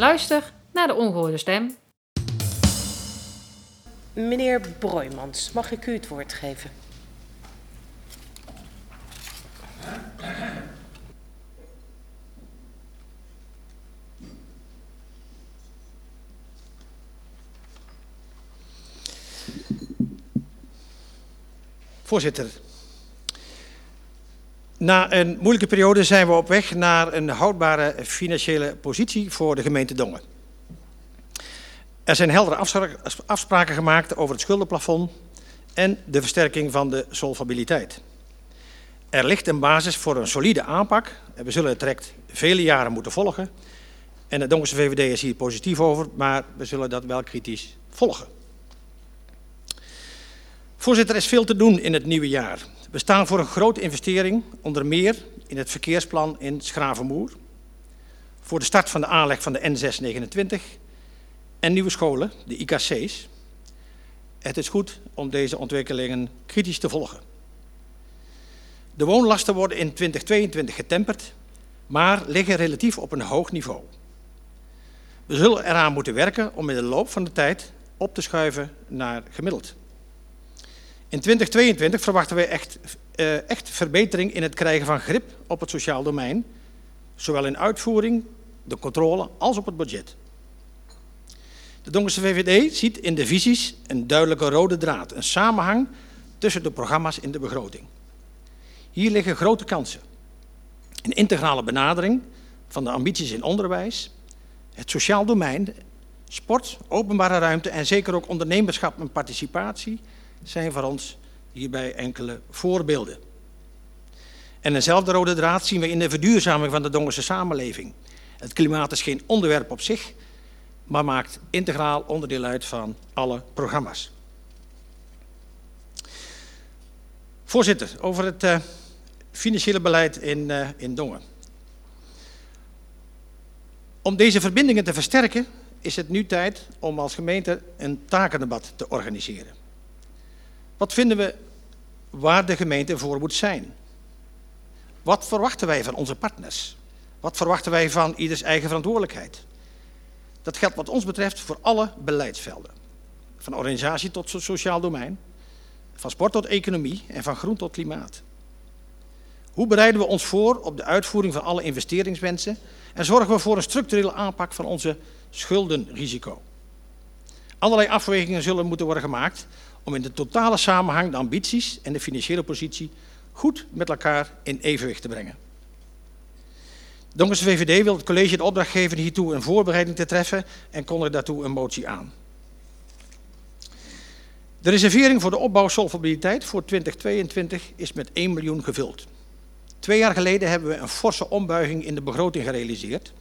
Luister naar de ongehoorde stem. Meneer Broijmans, mag ik u het woord geven? Voorzitter, na een moeilijke periode zijn we op weg naar een houdbare financiële positie voor de gemeente Dongen. Er zijn heldere afspraken gemaakt over het schuldenplafond en de versterking van de solvabiliteit. Er ligt een basis voor een solide aanpak en we zullen het traject vele jaren moeten volgen. En de Dongense VVD is hier positief over, maar we zullen dat wel kritisch volgen. Voorzitter, er is veel te doen in het nieuwe jaar. We staan voor een grote investering, onder meer in het verkeersplan in Schravenmoer. Voor de start van de aanleg van de N629 en nieuwe scholen, de IKC's. Het is goed om deze ontwikkelingen kritisch te volgen. De woonlasten worden in 2022 getemperd, maar liggen relatief op een hoog niveau. We zullen eraan moeten werken om in de loop van de tijd op te schuiven naar gemiddeld. In 2022 verwachten wij echt, uh, echt verbetering in het krijgen van grip op het sociaal domein, zowel in uitvoering, de controle als op het budget. De Donkerse VVD ziet in de visies een duidelijke rode draad, een samenhang tussen de programma's in de begroting. Hier liggen grote kansen. Een integrale benadering van de ambities in onderwijs, het sociaal domein, sport, openbare ruimte en zeker ook ondernemerschap en participatie zijn voor ons hierbij enkele voorbeelden. En eenzelfde rode draad zien we in de verduurzaming van de Dongerse samenleving. Het klimaat is geen onderwerp op zich, maar maakt integraal onderdeel uit van alle programma's. Voorzitter, over het uh, financiële beleid in, uh, in Dongen. Om deze verbindingen te versterken is het nu tijd om als gemeente een takendebat te organiseren. Wat vinden we waar de gemeente voor moet zijn? Wat verwachten wij van onze partners? Wat verwachten wij van ieders eigen verantwoordelijkheid? Dat geldt wat ons betreft voor alle beleidsvelden. Van organisatie tot sociaal domein, van sport tot economie en van groen tot klimaat. Hoe bereiden we ons voor op de uitvoering van alle investeringswensen en zorgen we voor een structurele aanpak van onze schuldenrisico? Allerlei afwegingen zullen moeten worden gemaakt om in de totale samenhang de ambities en de financiële positie goed met elkaar in evenwicht te brengen. Donkerse VVD wil het college de opdracht geven hiertoe een voorbereiding te treffen en kondigt daartoe een motie aan. De reservering voor de opbouw solvabiliteit voor 2022 is met 1 miljoen gevuld. Twee jaar geleden hebben we een forse ombuiging in de begroting gerealiseerd.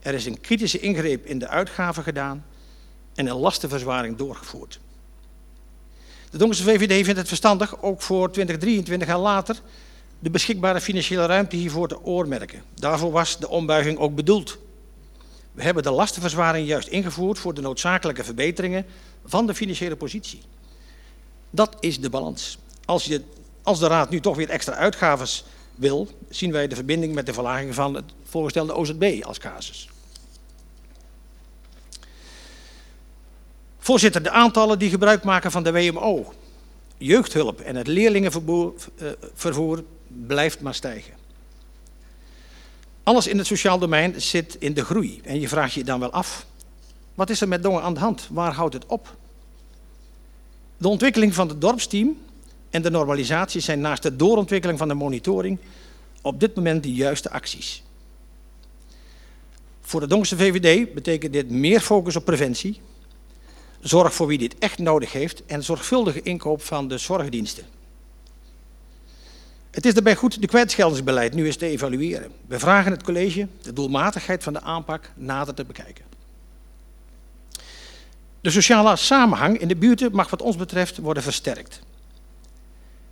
Er is een kritische ingreep in de uitgaven gedaan en een lastenverzwaring doorgevoerd. De Donkerse VVD vindt het verstandig, ook voor 2023 en later, de beschikbare financiële ruimte hiervoor te oormerken. Daarvoor was de ombuiging ook bedoeld. We hebben de lastenverzwaring juist ingevoerd voor de noodzakelijke verbeteringen van de financiële positie. Dat is de balans. Als, je, als de Raad nu toch weer extra uitgaves wil, zien wij de verbinding met de verlaging van het voorgestelde OZB als casus. Voorzitter, de aantallen die gebruik maken van de WMO, jeugdhulp en het leerlingenvervoer blijft maar stijgen. Alles in het sociaal domein zit in de groei. En je vraagt je dan wel af, wat is er met Dongen aan de hand? Waar houdt het op? De ontwikkeling van het dorpsteam en de normalisatie zijn naast de doorontwikkeling van de monitoring op dit moment de juiste acties. Voor de Dongse VVD betekent dit meer focus op preventie, zorg voor wie dit echt nodig heeft en zorgvuldige inkoop van de zorgdiensten. Het is daarbij goed de kwijtscheldingsbeleid nu eens te evalueren. We vragen het college de doelmatigheid van de aanpak nader te bekijken. De sociale samenhang in de buurten mag wat ons betreft worden versterkt.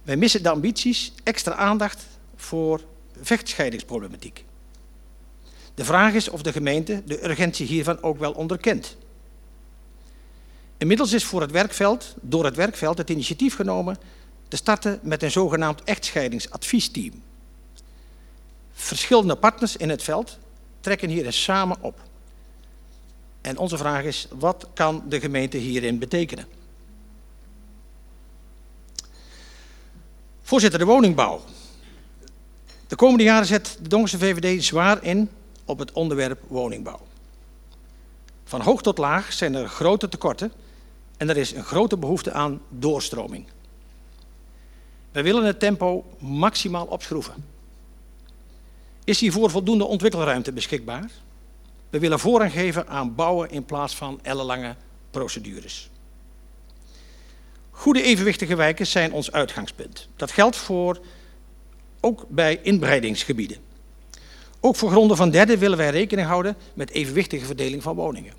Wij missen de ambities extra aandacht voor vechtscheidingsproblematiek. De vraag is of de gemeente de urgentie hiervan ook wel onderkent. Inmiddels is voor het werkveld, door het werkveld het initiatief genomen te starten met een zogenaamd echtscheidingsadviesteam. Verschillende partners in het veld trekken hier samen op. En onze vraag is, wat kan de gemeente hierin betekenen? Voorzitter, de woningbouw. De komende jaren zet de Dongense VVD zwaar in op het onderwerp woningbouw. Van hoog tot laag zijn er grote tekorten en er is een grote behoefte aan doorstroming. Wij willen het tempo maximaal opschroeven. Is hiervoor voldoende ontwikkelruimte beschikbaar? We willen voorrang geven aan bouwen in plaats van ellenlange procedures. Goede evenwichtige wijken zijn ons uitgangspunt. Dat geldt voor ook bij inbreidingsgebieden. Ook voor gronden van derde willen wij rekening houden met evenwichtige verdeling van woningen.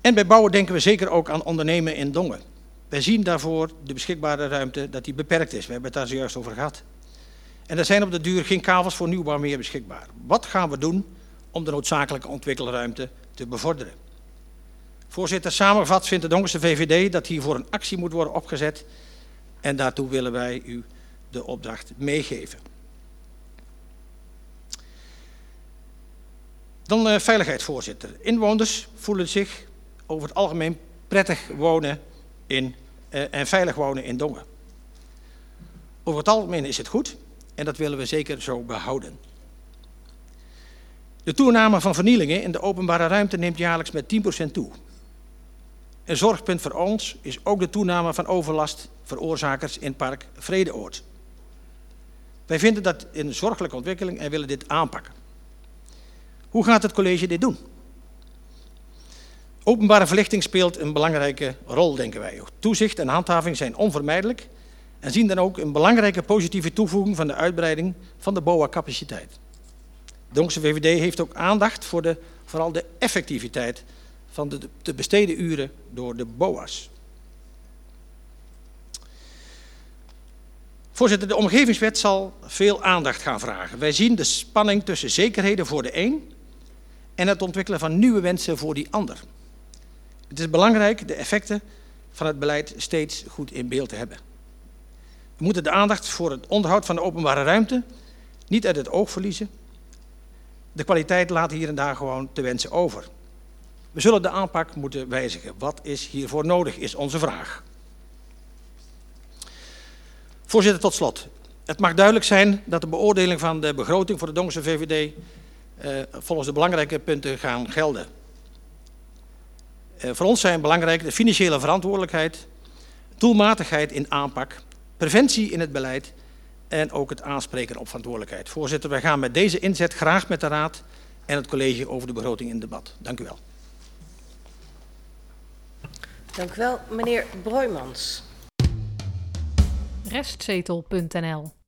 En bij bouwen denken we zeker ook aan ondernemen in Dongen. Wij zien daarvoor de beschikbare ruimte dat die beperkt is. We hebben het daar zojuist over gehad. En er zijn op de duur geen kavels voor nieuwbouw meer beschikbaar. Wat gaan we doen om de noodzakelijke ontwikkelruimte te bevorderen? Voorzitter, samengevat vindt de Donkerse VVD dat hiervoor een actie moet worden opgezet. En daartoe willen wij u de opdracht meegeven. Dan uh, veiligheid, voorzitter. Inwoners voelen zich over het algemeen prettig wonen in, uh, en veilig wonen in Dongen. Over het algemeen is het goed en dat willen we zeker zo behouden. De toename van vernielingen in de openbare ruimte neemt jaarlijks met 10% toe. Een zorgpunt voor ons is ook de toename van overlast veroorzakers in park Vredeoord. Wij vinden dat een zorgelijke ontwikkeling en willen dit aanpakken. Hoe gaat het college dit doen? Openbare verlichting speelt een belangrijke rol, denken wij. Toezicht en handhaving zijn onvermijdelijk en zien dan ook een belangrijke positieve toevoeging van de uitbreiding van de BOA-capaciteit. De Donkse VVD heeft ook aandacht voor de, vooral de effectiviteit van de te besteden uren door de BOA's. Voorzitter, de omgevingswet zal veel aandacht gaan vragen. Wij zien de spanning tussen zekerheden voor de een en het ontwikkelen van nieuwe wensen voor die ander. Het is belangrijk de effecten van het beleid steeds goed in beeld te hebben. We moeten de aandacht voor het onderhoud van de openbare ruimte niet uit het oog verliezen. De kwaliteit laat hier en daar gewoon te wensen over. We zullen de aanpak moeten wijzigen. Wat is hiervoor nodig, is onze vraag. Voorzitter, tot slot. Het mag duidelijk zijn dat de beoordeling van de begroting voor de Dongse VVD volgens de belangrijke punten gaan gelden. Eh, voor ons zijn belangrijk de financiële verantwoordelijkheid, doelmatigheid in aanpak, preventie in het beleid en ook het aanspreken op verantwoordelijkheid. Voorzitter, wij gaan met deze inzet graag met de Raad en het college over de begroting in debat. Dank u wel. Dank u wel, meneer Broijmans. Restzetel.nl